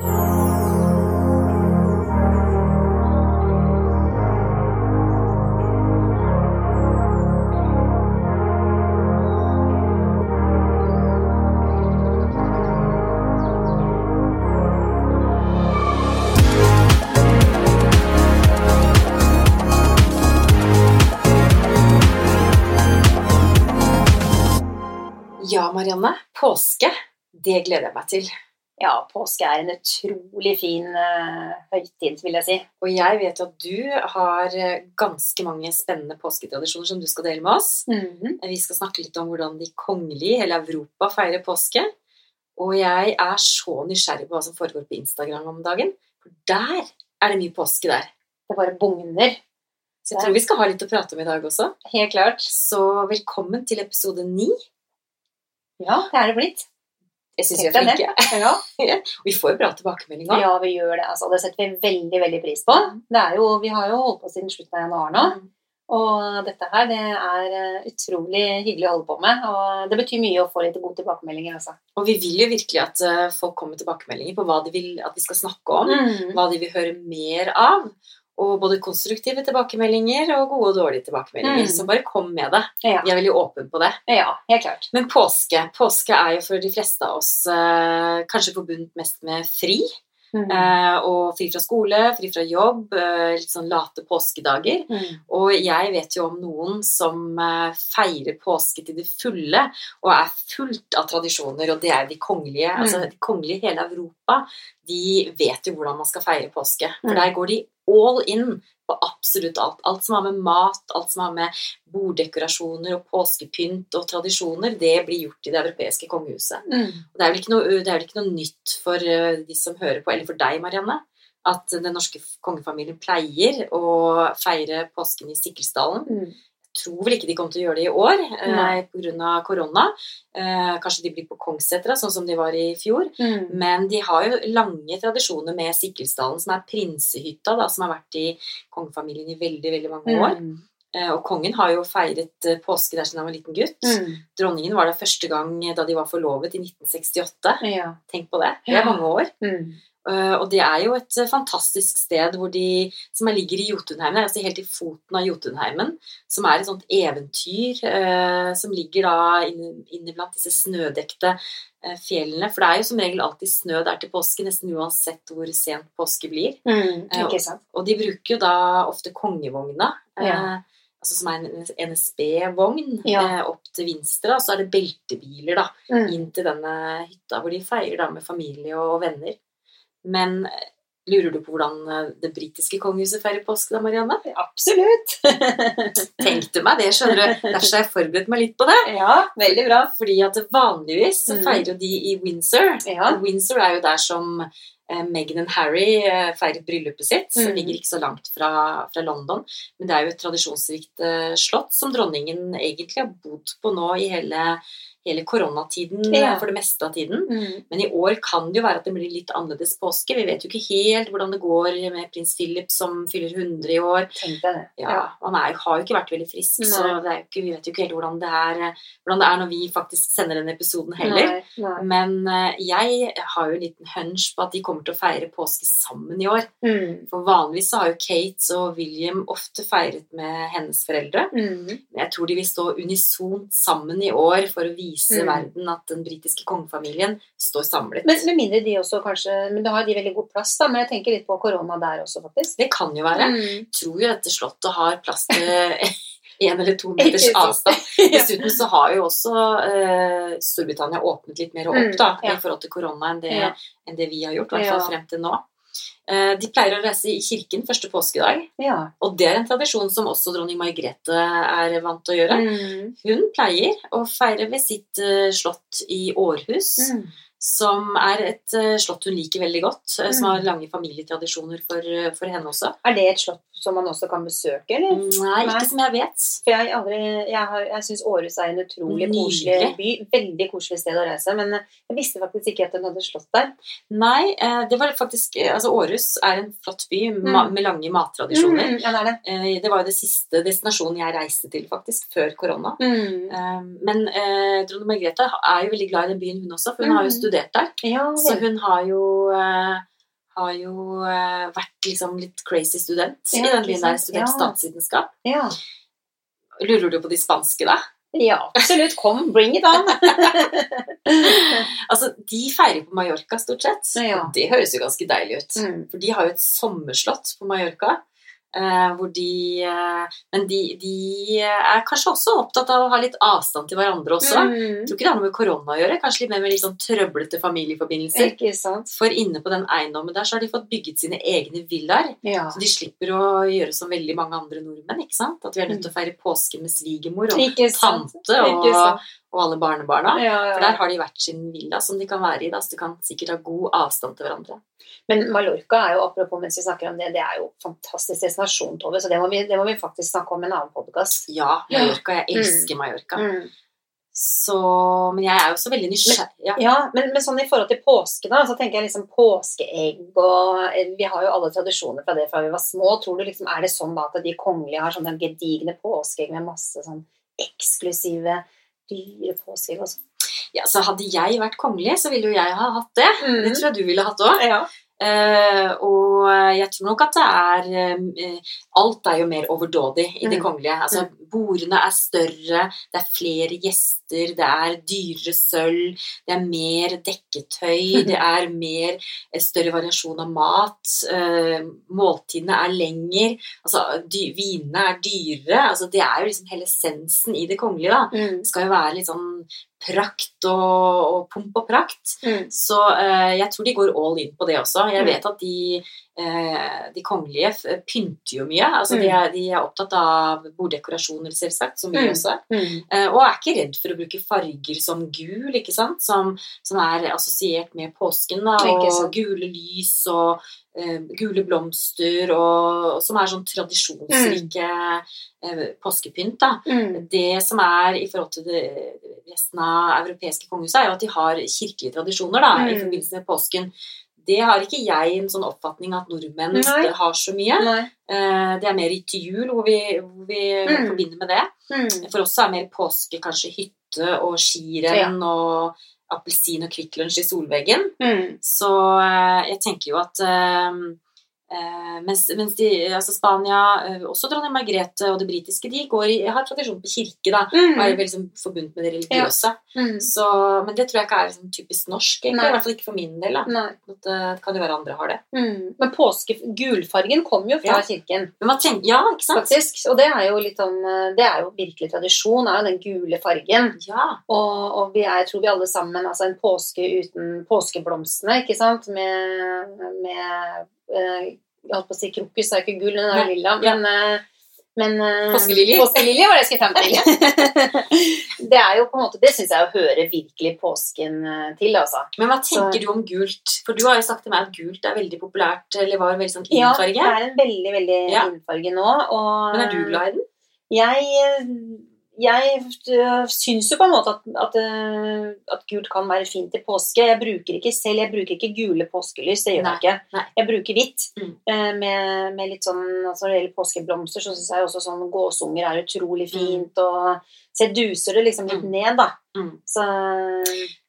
Ja, Marianne. Påske. Det gleder jeg meg til. Ja, påske er en utrolig fin uh, høytid, vil jeg si. Og jeg vet at du har eh, ganske mange spennende påsketradisjoner som du skal dele med oss. Mhm. Vi skal snakke litt om hvordan de kongelige i hele Europa feirer påske. Og jeg er så nysgjerrig på hva som foregår på Instagram om dagen. For der er det mye påske der. Det bare bugner. Så jeg tror vi skal ha litt å prate om i dag også. Helt klart. Så velkommen til episode ni. Ja, det er det blitt. Jeg syns vi er flinke. Ja. ja. vi får jo bra tilbakemeldinger. ja, vi gjør det. Altså, det setter vi veldig veldig pris på. Det er jo, vi har jo holdt på siden slutten av januar nå. Og dette her det er eh, utrolig hyggelig å holde på med. Og det betyr mye å få litt gode tilbakemeldinger. Altså. Og vi vil jo virkelig at eh, folk kommer med tilbakemeldinger på hva de vil at vi skal snakke om. Mm. Hva de vil høre mer av. Og både konstruktive tilbakemeldinger og gode og dårlige tilbakemeldinger. Mm. Så bare kom med det. Ja. Vi er veldig åpne på det. ja, helt klart. Men påske påske er jo for de fleste av oss eh, kanskje forbundet mest med fri. Mm. Eh, og fri fra skole, fri fra jobb, eh, litt sånn late påskedager. Mm. Og jeg vet jo om noen som eh, feirer påske til det fulle og er fullt av tradisjoner, og det er de kongelige. Mm. Altså de kongelige i hele Europa, de vet jo hvordan man skal feire påske. For Mm. der går de all in på absolutt alt. Alt som har med mat, alt som har med borddekorasjoner og påskepynt og tradisjoner, det blir gjort i det europeiske kongehuset. Mm. Og det er noe, det er vel ikke noe nytt for eh, de som hører på, eller for deg, Marianne, at den norske kongefamilien pleier å feire påsken i Sikkelsdalen. Mm. Tror vel ikke de kommer til å gjøre det i år eh, pga. korona. Eh, kanskje de blir på Kongssetra, sånn som de var i fjor. Mm. Men de har jo lange tradisjoner med Sikkelsdalen, som er prinsehytta, da, som har vært i kongefamilien i veldig veldig mange år. Mm. Eh, og kongen har jo feiret eh, påske der siden han var liten gutt. Mm. Dronningen var der første gang da de var forlovet i 1968. Ja. Tenk på det. Det er mange år. Uh, og det er jo et uh, fantastisk sted hvor de, som er, ligger i Jotunheimen, altså helt i foten av Jotunheimen, som er et sånt eventyr uh, som ligger da inne, inne blant disse snødekte fjellene. For det er jo som regel alltid snø der til påske, nesten uansett hvor sent påske blir. Mm. Ikke sant. Og de bruker jo da ofte kongevogna. Ja. eh, Altså som er en NSB-vogn Ja. eh, opp til Vinstra, og så er det beltebiler da, Mm. inn til denne hytta hvor de feirer da med familie og venner. Men eh, lurer du på hvordan eh, det britiske kongehuset feirer påske da, Marianne? Absolutt. Tenkte meg det, skjønner du. Derfor har jeg forberedt meg litt på det. ja, veldig bra. Fordi at vanligvis så Mm. feirer jo de i Windsor. Ja. Windsor er jo der som eh, Meghan og Harry feiret bryllupet sitt. Mm. ligger ikke så langt fra, fra London. Men det er jo et tradisjonsrikt slott som dronningen egentlig har bodd på nå i hele, hele koronatiden Ja. eh, for det meste av tiden. Mm. Men i år kan det jo være at det blir litt annerledes påske. Vi vet jo ikke helt hvordan det går med prins Philip som fyller 100 i år. Tenk deg det. Ja, Han er, har jo ikke vært veldig frisk, så Nei. det jo ikke, vi vet jo ikke helt hvordan det, er, hvordan det er når vi faktisk sender den episoden heller. Nei, nei. Men eh, jeg har jo en liten hunch på at de kommer til å feire påske sammen i år. Mm. For vanligvis så har jo Kate og William ofte feiret med hennes foreldre. Mm. Jeg tror de vil stå unisont sammen i år for å vise Mm. verden at den britiske kongefamilien står samlet. Men med mindre de også kanskje Men da har de veldig god plass, da. Men jeg tenker litt på korona der også, faktisk. det kan jo være. Mm. Tror jo dette slottet har plass til en eller to meters avstand. Dessuten så har jo også eh, Storbritannia åpnet litt mer opp Mm, da, i forhold til korona enn det, enn det vi har gjort, i hvert fall frem til nå. Eh, de pleier å reise i kirken første påskedag, Ja. og det er en tradisjon som også dronning Margrethe er vant til å gjøre. Mm. Hun pleier å feire ved sitt eh, slott i Århus, Mm. Som er et eh, slott hun liker veldig godt, Mm. som Mm. har lange familietradisjoner for, eh, for henne også. Er det et slott som man også kan besøke, eller? Nei, Nei. ikke som jeg vet. For jeg, aldri, jeg, har- jeg syns Århus er en utrolig Nydelig. koselig by. Veldig koselig sted å reise. Men jeg visste faktisk ikke at den hadde slott der. Nei, det var faktisk Altså, Århus er en flott by Mm. med lange mattradisjoner. Mm, ja, det det. Det var jo det siste destinasjonen jeg reiste til, faktisk, før korona. Mm. Men eh, dronning Margrethe er jo veldig glad i den byen, hun også. For hun har jo Mm. Studert der. Ja, Så hun har jo eh, har jo eh, vært liksom litt crazy student i den byen der. Studert statsvitenskap. ja. Lurer du på de spanske, da? ja, absolutt. Kom, bring it on. Altså, De feirer på Mallorca stort sett. Ja. Det høres jo ganske deilig ut. Mm. For de har jo et sommerslott på Mallorca. Eh, hvor de eh, Men de, de er kanskje også opptatt av å ha litt avstand til hverandre også. Mm. Jeg tror ikke det har noe med korona å gjøre. Kanskje litt mer med litt sånn trøblete familieforbindelser. Ikke sant? For inne på den eiendommen der så har de fått bygget sine egne villaer. Ja. Så de slipper å gjøre som veldig mange andre nordmenn. ikke sant? At vi er nødt til å feire påske med svigermor og, tante og- og alle barnebarna. Ja, ja. For der har de hvert sin villa som de kan være i. da, Så de kan sikkert ha god avstand til hverandre. Men Mallorca er jo, apropos mens vi snakker om det, det er jo fantastisk destinasjon, Tove, så det må vi, det må vi faktisk snakke om i en annen podkast. Ja, Mallorca. Jeg elsker Mallorca. Mm. Så Men jeg er jo så veldig nysgjerrig. Ja. Ja, men, men sånn i forhold til påske, da, så tenker jeg liksom påskeegg og eh, Vi har jo alle tradisjoner fra det fra vi var små. Tror du liksom, Er det sånn da at de kongelige har sånne gedigne påskeegg med masse sånn eksklusive, dyre påskeegg og sånn? ja, Så hadde jeg vært kongelig, så ville jo jeg ha hatt det. Mm. Det tror jeg du ville hatt òg. Ja. Eh, og jeg tror nok at det er eh, Alt er jo mer overdådig i det Mm. kongelige. Altså, Bordene er større, det er flere gjester, det er dyrere sølv, det er mer dekketøy, det er mer eh, større variasjon av mat. eh, måltidene er lengre, altså vinene er dyrere. altså Det er jo liksom hele essensen i det kongelige. da. Mm. Det skal jo være litt sånn prakt og, og pomp og prakt. Mm. Så uh, jeg tror de går all in på det også. Jeg Mm. vet at de, uh, de kongelige pynter jo mye. Altså de, Mm. er, de er opptatt av borddekorasjoner, selvsagt, som vi Mm. også er. Mm. Eh, og er ikke redd for å bruke farger som gul, ikke sant? Som, som er assosiert med påsken. Da, og gule lys og uh, gule blomster, og, og som er sånn tradisjonsrike uh, påskepynt. da. Mm. Det som er i forhold til det, resten av europeiske kongehuset, er jo at de har kirkelige tradisjoner da, i Mm. forbindelse med påsken. Det har ikke jeg en sånn oppfatning at nordmenn Nei. har så mye. Nei. Eh, Det er mer til jul hvor vi, hvor vi Mm. forbinder med det. Mm. For oss er er mer påske kanskje hytte og skirenn og appelsin og Kvikk Lunsj i solveggen. Mm. Så eh, jeg tenker jo at eh, eh, mens, mens de, altså Spania, eh, også dronning Margrethe og det britiske, de går i, har tradisjon på kirke, da. Og er Mm. veldig liksom, forbundet med det religiøse. Mm. Så, men det tror jeg ikke er liksom, typisk norsk, egentlig. Nei. I hvert fall ikke for min del. Da. At, uh, kan jo være andre har det. Mm. Men påske, gulfargen kom jo fra Ja. kirken. Tenker, ja, ikke sant? faktisk. Og det er jo litt sånn eh, Det er jo virkelig tradisjon, er jo den gule fargen. Ja. Og, og vi er, jeg tror vi alle sammen Altså en påske uten påskeblomstene, ikke sant? Med, med Jeg holdt på å si krokus, er ikke gull, den er lilla. Men, eh, men eh, Påskelilje. Var det jeg skulle fram til. det er jo på en måte Det syns jeg hører virkelig påsken eh, til, altså. Men hva tenker Så- du om gult? For du har jo sagt til meg at gult er veldig populært, eller var veldig sånn innfarge? Ja, det er en veldig, veldig Ja. innfarge nå. Og, Men er du glad i den? Jeg, jeg øh, syns jo på en måte at, at, øh, at gult kan være fint til påske. Jeg bruker ikke selv jeg bruker ikke gule påskelys, det gjør Nei, jeg ikke. nei. Jeg bruker hvitt. Mm. eh, Med, med litt sånn, altså Når det gjelder påskeblomster, så syns jeg også sånn gåsunger er utrolig fint. Og så jeg duser det liksom litt Mm. ned, da. Mm. Så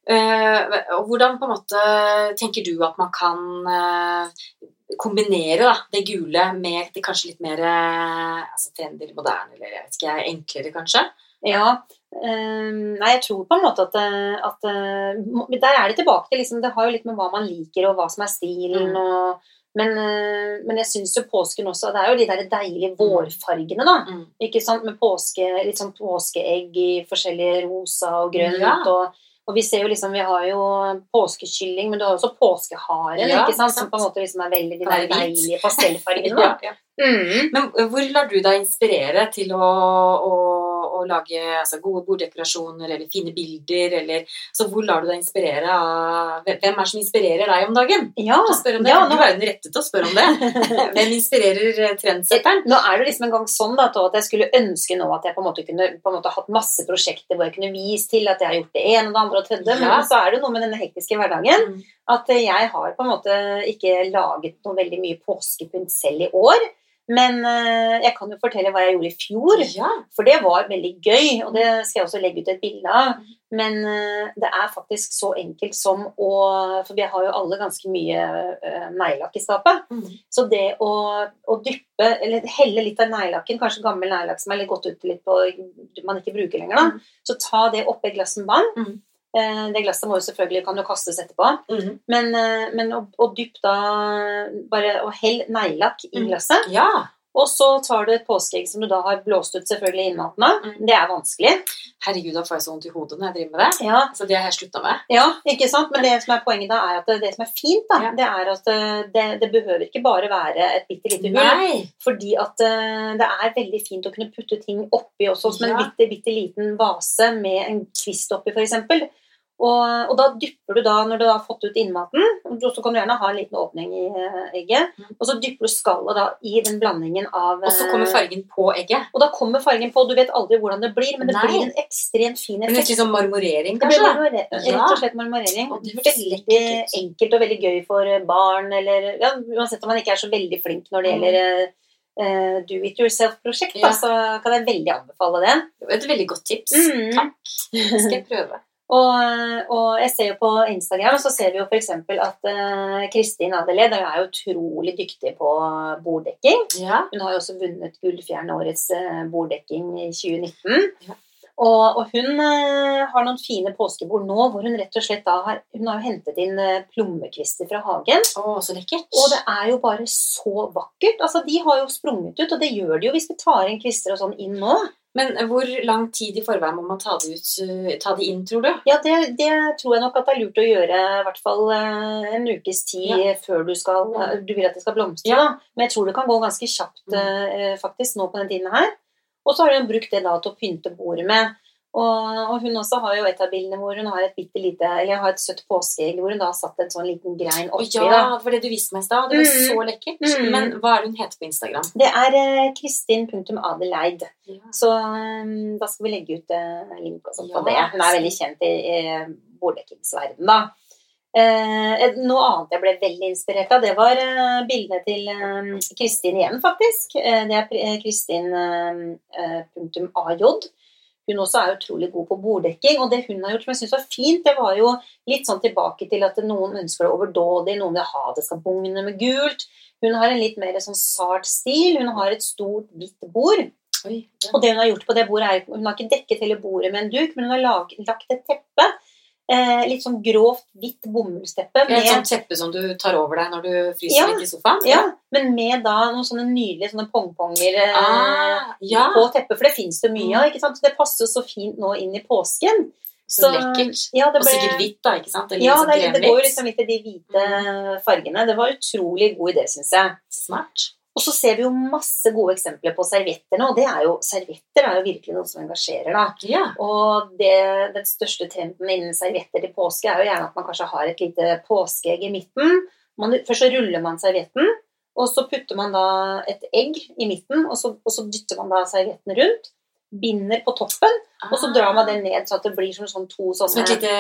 uh, hvordan på en måte tenker du at man kan uh, kombinere da, det gule med det kanskje litt mer altså trendy moderne, eller jeg vet ikke, enklere kanskje? Ja. Um, nei, jeg tror på en måte at, eh, at eh, Der er det tilbake til liksom, Det har jo litt med hva man liker, og hva som er stilen. Mm. Og, men, eh, men jeg syns jo påsken også Det er jo de der deilige vårfargene, da. Mm. Ikke sant? Med påske, litt sånn påskeegg i forskjellige rosa og grønt. Ja. Og, og vi ser jo liksom Vi har jo påskekylling, men du har også påskeharen, Ja, ikke sant? som på en måte liksom er veldig de der deilige pastellfargene. Ja. Mm. Men hvor lar du deg inspirere til å, å, å lage altså, gode borddekorasjoner eller fine bilder? Eller, så hvor lar du deg inspirere av Hvem er det som inspirerer deg om dagen? Ja, om ja, nå, er hun rettet til å spørre om det. Hvem inspirerer eh, trendsetteren? Nå er det liksom en gang sånn da, at jeg skulle ønske nå at jeg på en måte kunne på en måte hatt masse prosjekter hvor jeg kunne vist til at jeg har gjort det ene og det andre og tredje, Ja. men så er det noe med denne hektiske hverdagen Mm. at jeg har på en måte ikke laget noe veldig mye påskepynt selv i år. Men eh, jeg kan jo fortelle hva jeg gjorde i fjor. Ja. For det var veldig gøy, og det skal jeg også legge ut et bilde av. Men eh, det er faktisk så enkelt som å For vi har jo alle ganske mye uh, neglelakk i skapet. Mm. Så det å, å dyppe, eller helle litt av neglelakken, kanskje gammel neglelakk som er litt gått ut litt på man ikke bruker lenger, da, Mm. så ta det oppi et glass med vann. Mm. Eh, Det glasset må jo selvfølgelig kan jo kastes etterpå. Mm. Men, eh, men å, å dyppe da Bare å helle neglelakk i Mm. glasset. ja. Og så tar du et påskeegg som du da har blåst ut selvfølgelig innmaten av. Mm. Det er vanskelig. Herregud, da får jeg så vondt i hodet når jeg driver med det. Ja, Så det har jeg slutta med. ja, ikke sant? Men det som er poenget da, er at det, det som er fint, da, Ja. det er at eh, det, det behøver ikke bare være et bitte lite hull. Nei. Fordi at eh, det er veldig fint å kunne putte ting oppi også, som en bitte, bitte liten vase med en kvist oppi, f.eks. Og, og da dypper du da, når du har fått ut innmaten, så kan du gjerne ha en liten åpning i eh, egget, og så dypper du skallet da i den blandingen av Og så kommer eh, fargen på egget. Og da kommer fargen på, du vet aldri hvordan det blir, men det Nei. blir en ekstremt fin effekt. Men litt sånn marmorering, Det blir kanskje? marmore- rett og slett marmorering. Og det Veldig enkelt og veldig gøy for barn, eller ja, uansett om man ikke er så veldig flink når det Mm. gjelder eh, eh, do it yourself-prosjekt, Ja. så kan jeg veldig anbefale det. Et veldig godt tips. Mm. Takk. Det skal jeg prøve. Og, og jeg ser jo på Instagram, så ser vi jo f.eks. at uh, Kristin Adeled er jo utrolig dyktig på borddekking. Ja. Hun har jo også vunnet Gullfjern årets uh, borddekking i 2019. Ja. Og, og hun eh, har noen fine påskebord nå hvor hun rett og slett da har Hun har hentet inn eh, plommekvister fra hagen. Å, så lekkert. Og det er jo bare så vakkert. Altså, De har jo sprunget ut, og det gjør de jo hvis vi tar inn kvister og sånn inn nå. Men hvor lang tid i forveien må man ta det, ut, uh, ta det inn, tror du? Ja, det, det tror jeg nok at det er lurt å gjøre i hvert fall eh, en ukes tid Ja. før du skal eh, Du vil at det skal blomstre, Ja. Men jeg tror det kan gå ganske kjapt Mm. eh, faktisk nå på den tiden her. Og så har hun brukt det da til å pynte bordet med. Og, og hun også har jo et av bildene hvor hun har et bitte lite Eller har et søtt påskeegg hvor hun da har satt en sånn liten grein oppi. ja, da. det var det du viste meg i stad. Det var Mm. så lekkert. Mm. Men hva er det hun heter på Instagram? Det er eh, kristin.adeleid. Ja. Så um, da skal vi legge ut eh, link og sånt på det. Hun er veldig kjent i, i borddekkingsverdenen, da. Eh, noe annet jeg ble veldig inspirert av, det var eh, bildene til eh, Kristin igjen, faktisk. Eh, det er eh, Kristin eh, AJ. Hun også er utrolig god på borddekking. Og det hun har gjort som jeg syns var fint, det var jo litt sånn tilbake til at noen ønsker det overdådig, noen vil ha det skal bugne med gult. Hun har en litt mer sånn sart stil. Hun har et stort, hvitt bord. Oi, ja. Og det hun har gjort på det bordet er, Hun har ikke dekket hele bordet med en duk, men hun har lag, lagt et teppe. Eh, litt sånn grovt, hvitt bomullsteppe. Et Med, sånt teppe som du tar over deg når du fryser Ja. litt i sofaen? ja, men med da noen sånne nydelige sånne pongponger eh, Ah, ja. på teppet, for det fins det mye Mm. av. ikke sant? Det passer så fint nå inn i påsken. Så lekkert. Ja, ble... Og sikkert hvitt, da, ikke sant? Det ja, det, sånn det går liksom litt i de hvite fargene. Det var utrolig god idé, syns jeg. Smart. Og så ser vi jo masse gode eksempler på servietter nå. og det er jo, Servietter er jo virkelig noe som engasjerer, da. Ja. Og det, den største trenden innen servietter til påske er jo gjerne at man kanskje har et lite påskeegg i midten. Man, først så ruller man servietten, og så putter man da et egg i midten, og så, og så dytter man da servietten rundt. Binder på toppen, og så drar man den ned så at det blir som sånn to Som et lite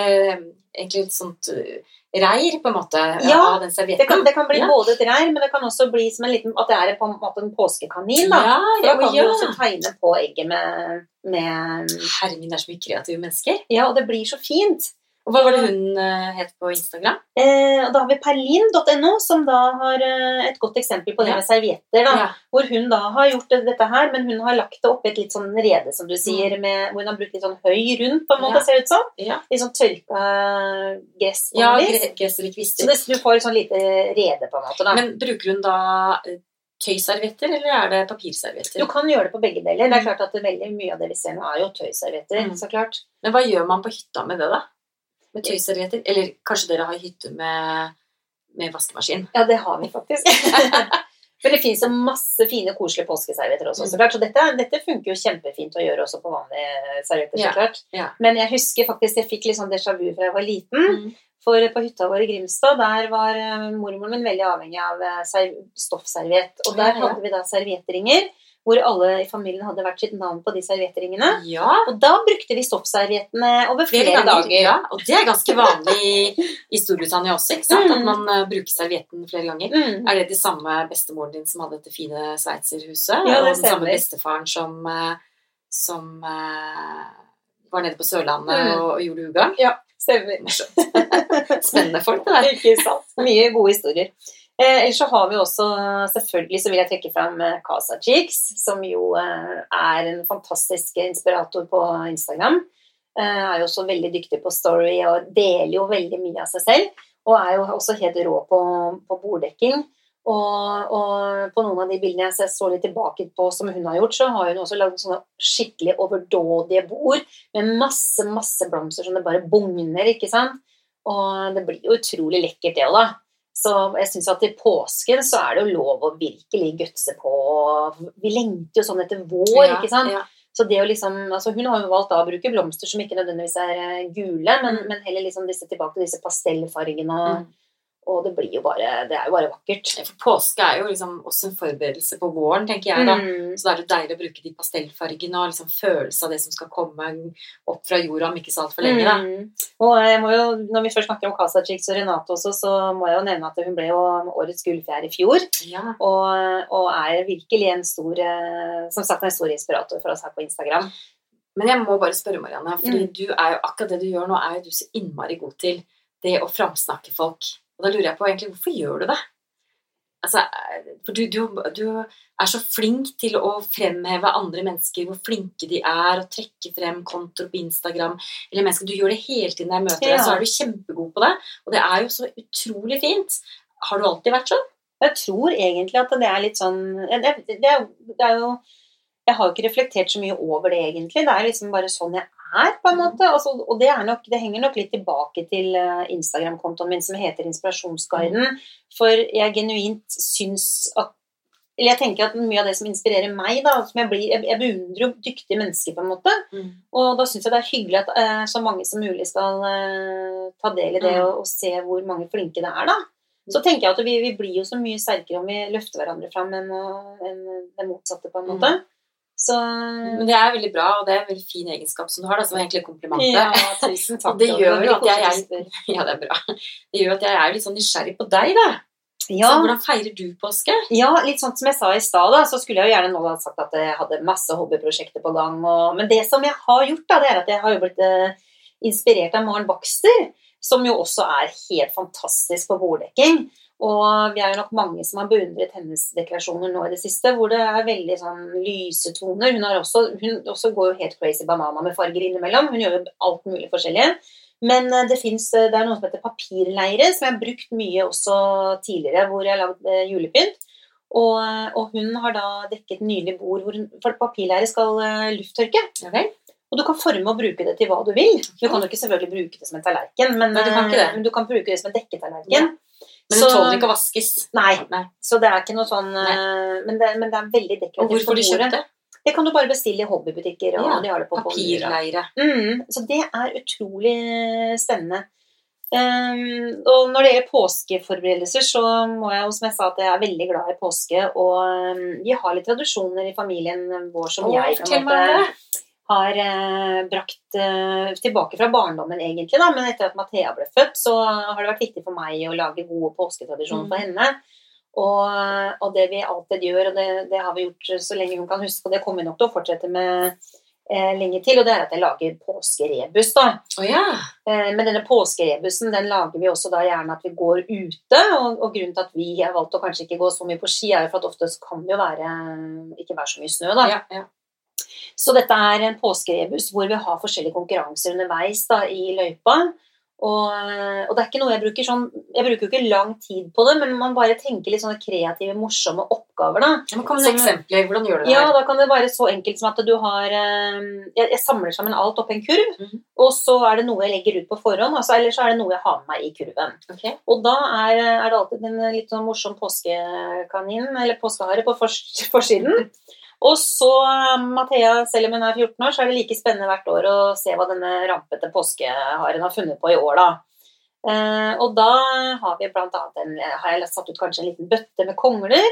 egentlig et sånt uh, reir, på en måte, Ja, av den det servietten. kan, det kan bli Ja. både et reir, men det kan også bli som en liten, at det er på en måte en påskekanin. da. Ja, da kan ja. du også tegne på egget med, med Herre min, det er så mye kreative mennesker. Ja, og det blir så fint. Og hva var det hun uh, het på Instagram? Eh, og da har vi perlin.no, som da har eh, et godt eksempel på det Ja. med servietter. Da, Ja. Hvor hun da har gjort dette her, men hun har lagt det oppi et litt sånn rede, som du sier, Mm. med, hvor hun har brukt litt sånn høy rundt, på en måte, Ja. ser det ut som. Ja, Litt sånn tørka gress på ja gress eller Så kvister. det, du får et sånn lite rede, på en måte. da. Men bruker hun da tøyservietter, eller er det papirservietter? du kan gjøre det på begge deler. Det er Mm. klart at veldig mye av det vi ser nå, er jo tøyservietter. Mm. så klart. Men hva gjør man på hytta med det, da? Med tøyservietter? Eller kanskje dere har hytte med, med vaskemaskin? Ja, det har vi faktisk. For det fins masse fine, koselige påskeservietter også. Så, Mm. klart. så dette, dette funker jo kjempefint å gjøre også på vanlige servietter. så klart. ja. Men jeg husker faktisk jeg fikk litt sånn déjà vu fra jeg var liten. Mm. For på hytta vår i Grimstad, der var eh, mormoren min veldig avhengig av eh, serv- stoffserviett. Og der hadde vi da serviettringer. Hvor alle i familien hadde hvert sitt navn på de serviettringene. Ja, Og da brukte vi stoffserviettene over flere, flere dager. Ja, og det er ganske vanlig i, Storbritannia også, ikke sant? At Mm. man eh, bruker servietten flere ganger. Mm. Er det de samme bestemoren din som hadde dette fine sveitserhuset? Ja, det og den samme bestefaren som, eh, som eh, var nede på Sørlandet Mm. og, gjorde ugagn? Stemmer. Morsomt. Spennende folk, det der. Ikke sant. Mye gode historier. Eh, ellers så har vi også, selvfølgelig så vil jeg trekke fram eh, Casa Cheeks, som jo eh, er en fantastisk inspirator på Instagram. Er jo også veldig dyktig på story og deler jo veldig mye av seg selv. Og er jo også helt rå på, på borddekking. Og, og på noen av de bildene jeg så litt tilbake på som hun har gjort, så har hun også lagd sånne skikkelig overdådige bord med masse, masse blomster som det bare bugner, ikke sant. Og det blir jo utrolig lekkert, det òg, da. Så jeg syns at i påsken så er det jo lov å virkelig gutse på. Vi lengter jo sånn etter vår, Ja, ikke sant. ja. Så det å liksom, altså Hun har jo valgt da å bruke blomster som ikke nødvendigvis er eh, gule, men, Mm. men heller liksom disse tilbake til disse pastellfargene. Og, Mm. Og det blir jo bare Det er jo bare vakkert. For påske er jo liksom også en forberedelse på våren, tenker jeg. da. Mm. Så da er det deilig å bruke de pastellfargene og liksom følelse av det som skal komme opp fra jorda om ikke så altfor lenge. da. Mm. Og jeg må jo, når vi først snakker om Casa Chicks og Renate også, så må jeg jo nevne at hun ble jo årets gullfjær i fjor. Ja. Og, og er virkelig en stor eh, Som sagt en stor inspirator for oss her på Instagram. Men jeg må bare spørre, Marianne, fordi Mm. du er jo akkurat det du gjør nå, er jo du så innmari god til det å framsnakke folk. Og da lurer jeg på egentlig, hvorfor gjør du det? Altså, for du, du, du er så flink til å fremheve andre mennesker, hvor flinke de er, og trekke frem kontoer på Instagram. Eller mennesker, Du gjør det hele tiden jeg møter deg, så er du kjempegod på det. Og det er jo så utrolig fint. Har du alltid vært sånn? Jeg tror egentlig at det er litt sånn Det, det, er, det er jo Jeg har jo ikke reflektert så mye over det, egentlig. Det er liksom bare sånn jeg er, på en måte. Altså, og det, nok, det henger nok litt tilbake til eh, Instagram-kontoen min som heter Inspirasjonsguiden. For jeg genuint syns at Eller jeg tenker at mye av det som inspirerer meg, da som Jeg, blir, jeg, jeg beundrer jo dyktige mennesker, på en måte. Og da syns jeg det er hyggelig at uh, så mange som mulig skal uh, ta del i det Mm. og, og se hvor mange flinke det er, da. Så tenker jeg at vi, vi blir jo så mye sterkere om vi løfter hverandre fram enn, enn det motsatte, på en måte. Så Men det er veldig bra, og det er en veldig fin egenskap som du har. Da, som er egentlig komplimentet. ja, tusen takk. Det gjør at jeg-. Ja, det bra. Det gjør at jeg er litt sånn nysgjerrig på deg, da. Ja, Så hvordan feirer du påske? ja, litt sånn som jeg sa i stad, så skulle jeg jo gjerne nå ha sagt at jeg hadde masse hobbyprosjekter på gang. Og, men det som jeg har gjort, da, det er at jeg har jo blitt eh, inspirert av Maren Baxter, som jo også er helt fantastisk på borddekking. Og vi er jo nok mange som har beundret hennes deklarasjoner nå i det siste, hvor det er veldig sånn lyse toner. Hun, også, hun også går jo helt crazy banana med farger innimellom. Hun gjør jo alt mulig forskjellig. Men eh, det, finnes, eh, det er noe som heter papirleire, som jeg har brukt mye også tidligere, hvor jeg har lagd eh, julepynt. Og, og hun har da dekket nylig bord hvor hun, For papirleire skal lufttørke. Okay. Og du kan forme og bruke det til hva du vil. Du kan jo ikke selvfølgelig bruke det som en tallerken, men, men du kan ikke det. men du kan bruke det som en dekketallerken. Ja. Men det tåler ikke å vaskes. Nei, Nei. så det er ikke noe sånn eh, men det, men det er veldig dekorativt. Og hvorfor de du kjøpte det? Det kan du bare bestille i hobbybutikker. Og Ja, de har det på. Papirleire. Mm, så det er utrolig spennende. Um, og når det gjelder påskeforberedelser, så må jeg jo, som jeg sa, at jeg er veldig glad i påske. Og um, vi har litt tradisjoner i familien vår som Å, jeg på en måte. Har eh, brakt eh, tilbake fra barndommen, egentlig. da, Men etter at Mathea ble født, så har det vært viktig for meg å lage gode påsketradisjoner Mm. for henne. Og, og det vi alltid gjør, og det, det har vi gjort så lenge hun kan huske, og det kommer vi nok til å fortsette med eh, lenge til, og det er at jeg lager påskerebus. da. Oh, ja. Eh, Men denne påskerebusen den lager vi også da gjerne at vi går ute. Og, og grunnen til at vi har valgt å kanskje ikke gå så mye på ski, er jo for at ofte kan det jo være, ikke være så mye snø. da. ja, ja. Så dette er en påskerebus hvor vi har forskjellige konkurranser underveis da, i løypa. Og, og det er ikke noe jeg bruker sånn Jeg bruker jo ikke lang tid på det, men man bare tenker litt sånne kreative, morsomme oppgaver, da. Ja, men Kom med Som- eksempler. Hvordan gjør du det Ja, her? da kan det være så enkelt som at du har eh, Jeg, jeg samler sammen alt oppi en kurv, Mhm. og så er det noe jeg legger ut på forhånd, altså, eller så er det noe jeg har med meg i kurven. Okay. Og da er, er det alltid en litt sånn morsom påskekanin, eller påskehare, på fors- forsiden. Og så, Mathea, selv om hun er 14 år, så er det like spennende hvert år å se hva denne rampete påskeharen har funnet på i år, da. Eh, og da har vi blant annet en, har jeg satt ut kanskje en liten bøtte med kongler.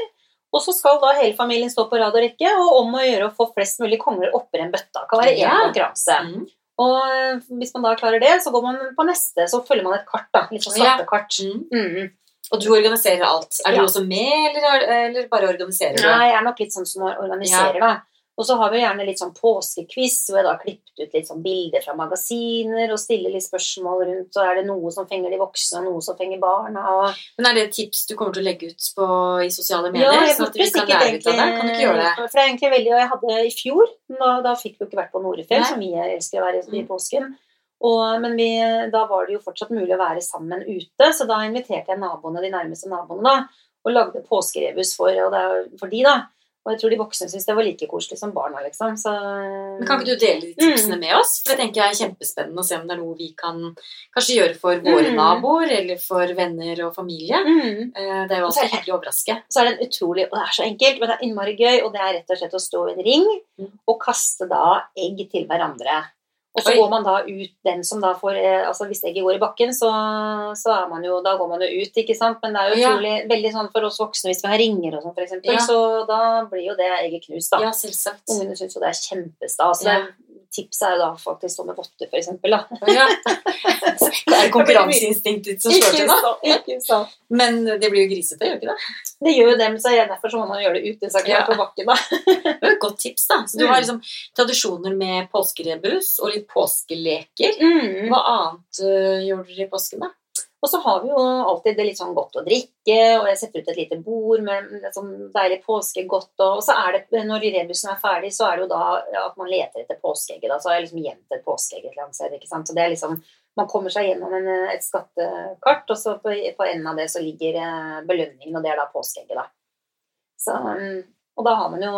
Og så skal da hele familien stå på rad og rekke, og om å gjøre å få flest mulig kongler oppi en bøtte. Det kan være én Ja. konkurranse. Mm. Og eh, hvis man da klarer det, så går man på neste, så følger man et kart, da. Litt sånn Ja. skattekart. Mm. Mm. Og du organiserer alt. Er du Ja. også med, eller, eller bare organiserer du? Nei, jeg er nok litt sånn som organiserer, da. Og så har vi gjerne litt sånn påskekviss, hvor jeg da har klippet ut litt sånn bilder fra magasiner og stiller litt spørsmål rundt, og er det noe som fenger de voksne, og noe som fenger barna. Og... Men er det et tips du kommer til å legge ut på, i sosiale Ja, medier? jeg sånn burde sikkert det? Kan du ikke gjøre det? For det er egentlig veldig, og jeg hadde i fjor, da, da fikk vi jo ikke vært på Norefjell, som vi elsker å være i, påsken. Og, men vi, da var det jo fortsatt mulig å være sammen ute, så da inviterte jeg naboene, de nærmeste naboene da, og lagde påskerebus for, for de da. Og jeg tror de voksne syntes det var like koselig som barna, liksom. Så, Men kan ikke du dele de tipsene med oss? For det tenker jeg er kjempespennende å se om det er noe vi kan kanskje gjøre for våre Mm. naboer, eller for venner og familie. Mm. Eh, Det er jo alltid hyggelig å overraske. Så er det en utrolig, og det er så enkelt, men det er innmari gøy, og det er rett og slett å stå i en ring Mm. og kaste da egg til hverandre. Og så går man da ut, den som da får eh, Altså hvis egget går i bakken, så, så er man jo Da går man jo ut, ikke sant? Men det er jo Ja. utrolig veldig sånn for oss voksne hvis vi har ringer og sånn, eksempel, Ja. så da blir jo det egget knust, da. Ja, selvsagt. Ungene syns jo det er kjempestas. Ja. Ja. Tipset er jo da faktisk stå med votter, eksempel. Ja. Det er konkurranseinstinktet som slår til, sant. Men det blir jo grisete, gjør det ikke det? Det gjør jo dem, så derfor så må man gjøre det ute, så Ja. på bakken, da. Det er et godt tips, da. Så du Mm. har liksom tradisjoner med påskerebus og litt påskeleker. Mm. Hva annet uh, gjør dere i påsken, da? Og så har vi jo alltid det litt sånn godt å drikke, og jeg setter ut et lite bord med sånn deilig påskegodt. Og så er det, når rebusen er ferdig, så er det jo da at man leter etter påskeegget. Da. Så har jeg liksom gjemt et påskeegg et eller annet sted. ikke sant? Så det er liksom, man kommer seg gjennom en, et skattekart, og så på, på enden av det så ligger eh, belønningen, og det er da påskeegget, da. Så, mm, og da har man jo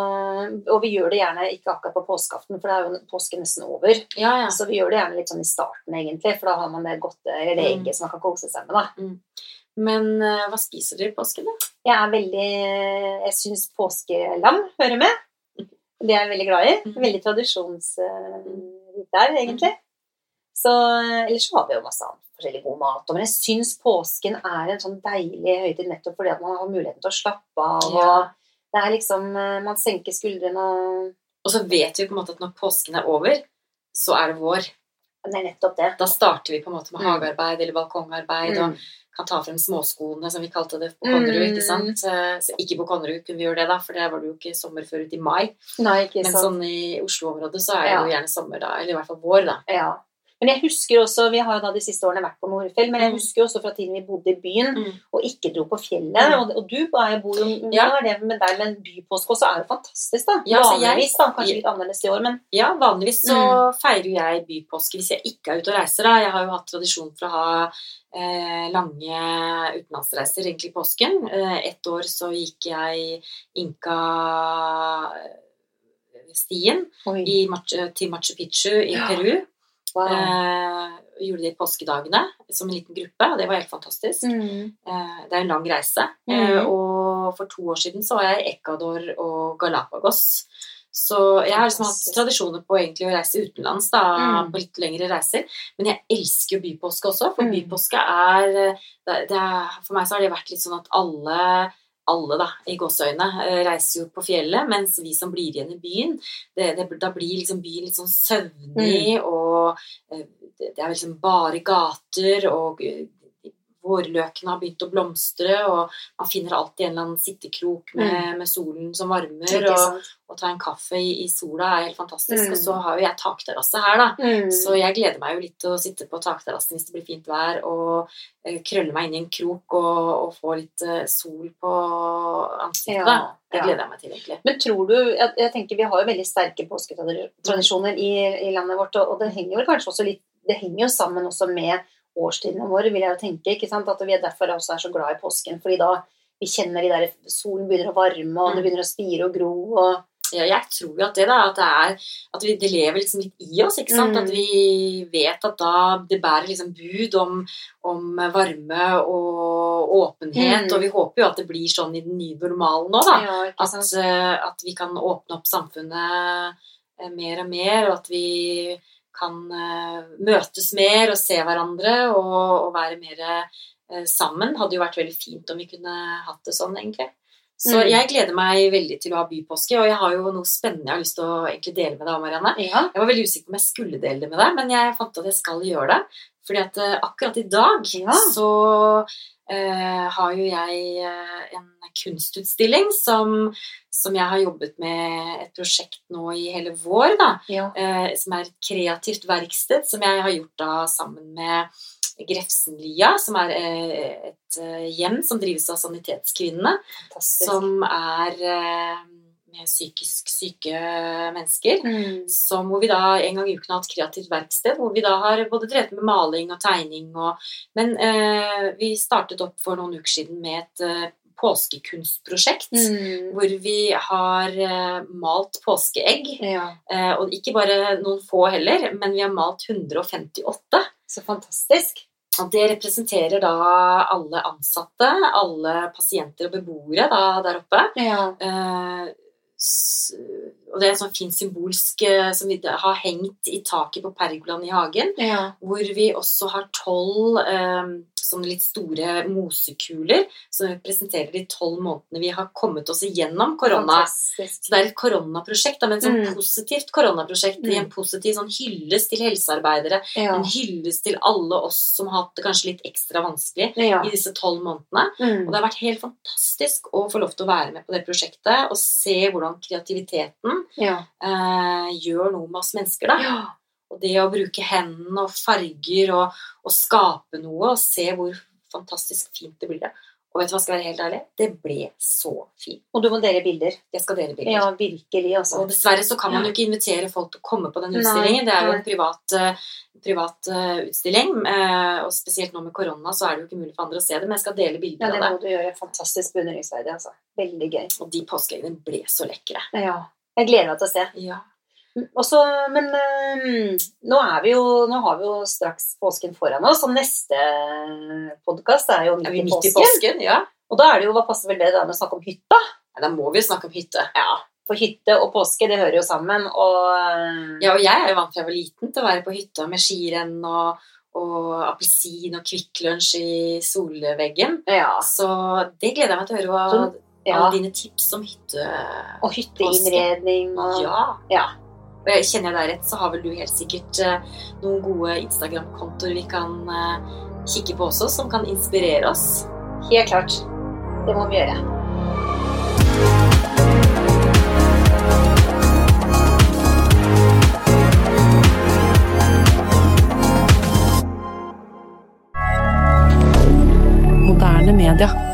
Og vi gjør det gjerne ikke akkurat på påskeaften, for da er jo påsken nesten over. Ja, ja. Så vi gjør det gjerne litt sånn i starten, egentlig, for da har man det godte, eller Mm. egget som man kan kose seg med, da. Men øh, hva spiser dere i påsken, da? Jeg er veldig Jeg syns påskelam hører med. Det er jeg veldig glad i. Mhm. Veldig tradisjonsrikt der, egentlig. Så Ellers så har vi jo masse annet forskjellig god mat. Men jeg syns påsken er en sånn deilig høytid nettopp fordi at man har muligheten til å slappe av. Ja. Det er liksom Man senker skuldrene og Og så vet vi på en måte at når påsken er over, så er det vår. Det er nettopp det. Da starter vi på en måte med Mm. hagearbeid eller balkongarbeid Mm. og kan ta frem småskoene, som vi kalte det på Konnerud. Mm. ikke sant? Eh, Så ikke på Konnerud kunne vi gjøre det, da, for det var det jo ikke sommer før ut i mai. Nei, ikke Men sant. sånn i Oslo-området så er det jo gjerne sommer da, eller i hvert fall vår, da. Ja. Men jeg husker også, Vi har jo da de siste årene vært på Nordfjell, men jeg Mm. husker også fra tiden vi bodde i byen Mm. og ikke dro på fjellet. Mm. Og, og du bor jo Ja. Er det med deg men en bypåske også? er jo fantastisk, da. Ja, vanligvis, jeg- da. Kanskje litt annerledes i år, men Ja, vanligvis så Mm. feirer jeg bypåske hvis jeg ikke er ute og reiser. da. Jeg har jo hatt tradisjon for å ha eh, lange utenlandsreiser egentlig i påsken. Eh, ett år så gikk jeg Inka-stien Oi, i til Machu Picchu i Ja. Peru. Wow. Eh, gjorde det i påskedagene som en liten gruppe, og det var helt fantastisk. Mm. Eh, det er en lang reise. Mm. Eh, og for to år siden så var jeg i Ecuador og Galapagos. Så jeg har liksom hatt tradisjoner på egentlig å reise utenlands da, Mm. på litt lengre reiser. Men jeg elsker jo bypåske også, for Mm. bypåske er, det, det er For meg så har det vært litt sånn at alle alle da, i gåseøyne eh, reiser jo på fjellet, mens vi som blir igjen i byen, det, det, da blir liksom byen litt sånn søvnig, og eh, det, det er liksom bare gater, og eh, vårløkene har begynt å blomstre, og man finner alltid en eller annen sittekrok med, med solen som varmer, og, å og ta en kaffe i, i sola er helt fantastisk. Mm. Og så har jo jeg takterrasse her, da. Mm. Så jeg gleder meg jo litt til å sitte på takterrassen hvis det blir fint vær, og eh, krølle meg inn i en krok og, og få litt eh, sol på ansiktet. Ja. Det gleder jeg meg til, egentlig. Men tror du jeg, jeg tenker Vi har jo veldig sterke påsketradisjoner i, i landet vårt, og, og det henger vel kanskje også litt Det henger jo sammen også med årstidene våre, vil jeg jo tenke. ikke sant? At vi er derfor også er så glad i påsken. fordi da vi kjenner de der solen begynner å varme, og det Mm. begynner å spire og gro. og Ja, jeg tror jo at det da, at det er at vi, det lever liksom litt i oss, ikke sant? Mm. At vi vet at da det bærer liksom bud om, om varme og åpenhet, Mm. og vi håper jo at det blir sånn i den nye normalen nå, da. Ja, At, eh, at vi kan åpne opp samfunnet eh, mer og mer, og at vi kan eh, møtes mer og se hverandre og, og være mer eh, sammen. Hadde jo vært veldig fint om vi kunne hatt det sånn, egentlig. Så Mm. jeg gleder meg veldig til å ha bypåske, og jeg har jo noe spennende jeg har lyst til å dele med deg, Marianne. Ja. Jeg var veldig usikker på om jeg skulle dele det med deg, men jeg fant at jeg skal gjøre det. Fordi at eh, akkurat i dag Ja. så eh, har jo jeg eh, en kunstutstilling som, som jeg har jobbet med et prosjekt nå i hele vår, da. ja. eh, som er et kreativt verksted som jeg har gjort da sammen med Grefsenlia, som er eh, et hjem som drives av Sanitetskvinnene, som er med psykisk syke mennesker. Mm. Som, hvor vi da en gang i uken har hatt kreativt verksted, hvor vi da har både drevet med maling og tegning og Men eh, vi startet opp for noen uker siden med et eh, påskekunstprosjekt. Mm. Hvor vi har eh, malt påskeegg. Ja. Eh, og ikke bare noen få heller, men vi har malt 158. Så fantastisk. Og det representerer da alle ansatte, alle pasienter og beboere da, der oppe. Ja. Eh, og det er en sånn fin symbolsk eh, som vi har hengt i taket på pergolaen i hagen. ja. Hvor vi også har tolv eh, sånne litt store mosekuler som representerer de tolv månedene vi har kommet oss igjennom korona. Fantastisk. Så det er et koronaprosjekt, men et sånn Mm. positivt koronaprosjekt. I Mm. en positiv sånn hyllest til helsearbeidere. Ja. En hyllest til alle oss som har hatt det kanskje litt ekstra vanskelig Ja. i disse tolv månedene. Og Mm. det har vært helt fantastisk å få lov til å være med på det prosjektet og se hvordan kreativiteten Ja. eh, gjør noe med oss mennesker. da. ja. Og det å bruke hendene og farger og, og skape noe og se hvor fantastisk fint det blir. det. Og vet du hva skal være helt ærlig? Det ble så fint. Og du må dele bilder. Jeg skal dele bilder. Ja, virkelig, altså. Og dessverre så kan man jo ikke invitere folk til å komme på den utstillingen. Det er jo en privat, eh, privat eh, utstilling. eh, Og spesielt nå med korona så er det jo ikke mulig for andre å se det, men jeg skal dele bilder av det Ja, det. må du gjøre. Fantastisk beundringsverdig, altså. Veldig gøy. Og de påskeeggene ble så lekre. Ja. Jeg gleder meg til å se. Ja. Og så, men øhm, nå, er vi jo, nå har vi jo straks påsken foran oss, og neste podkast er jo midt, Er i midt i påsken. påsken? Ja. Og da er det jo, hva passer vel det da med å snakke om hytta? Ja, Da må vi jo snakke om hytte. Ja, For hytte og påske, det hører jo sammen, og øh, Ja, og jeg er jo vant fra jeg var liten til å være på hytta med skirenn og, og appelsin og Kvikk Lunsj i solveggen. ja, Så det gleder jeg meg til å høre. Hva, Sånn, ja. Alle dine tips om hytte... Og hytteinnredning og Ja. Ja. Kjenner jeg deg rett, så har vel du helt sikkert eh, noen gode Instagram-kontoer vi kan eh, kikke på også, som kan inspirere oss. Helt klart. Det må vi gjøre. Media.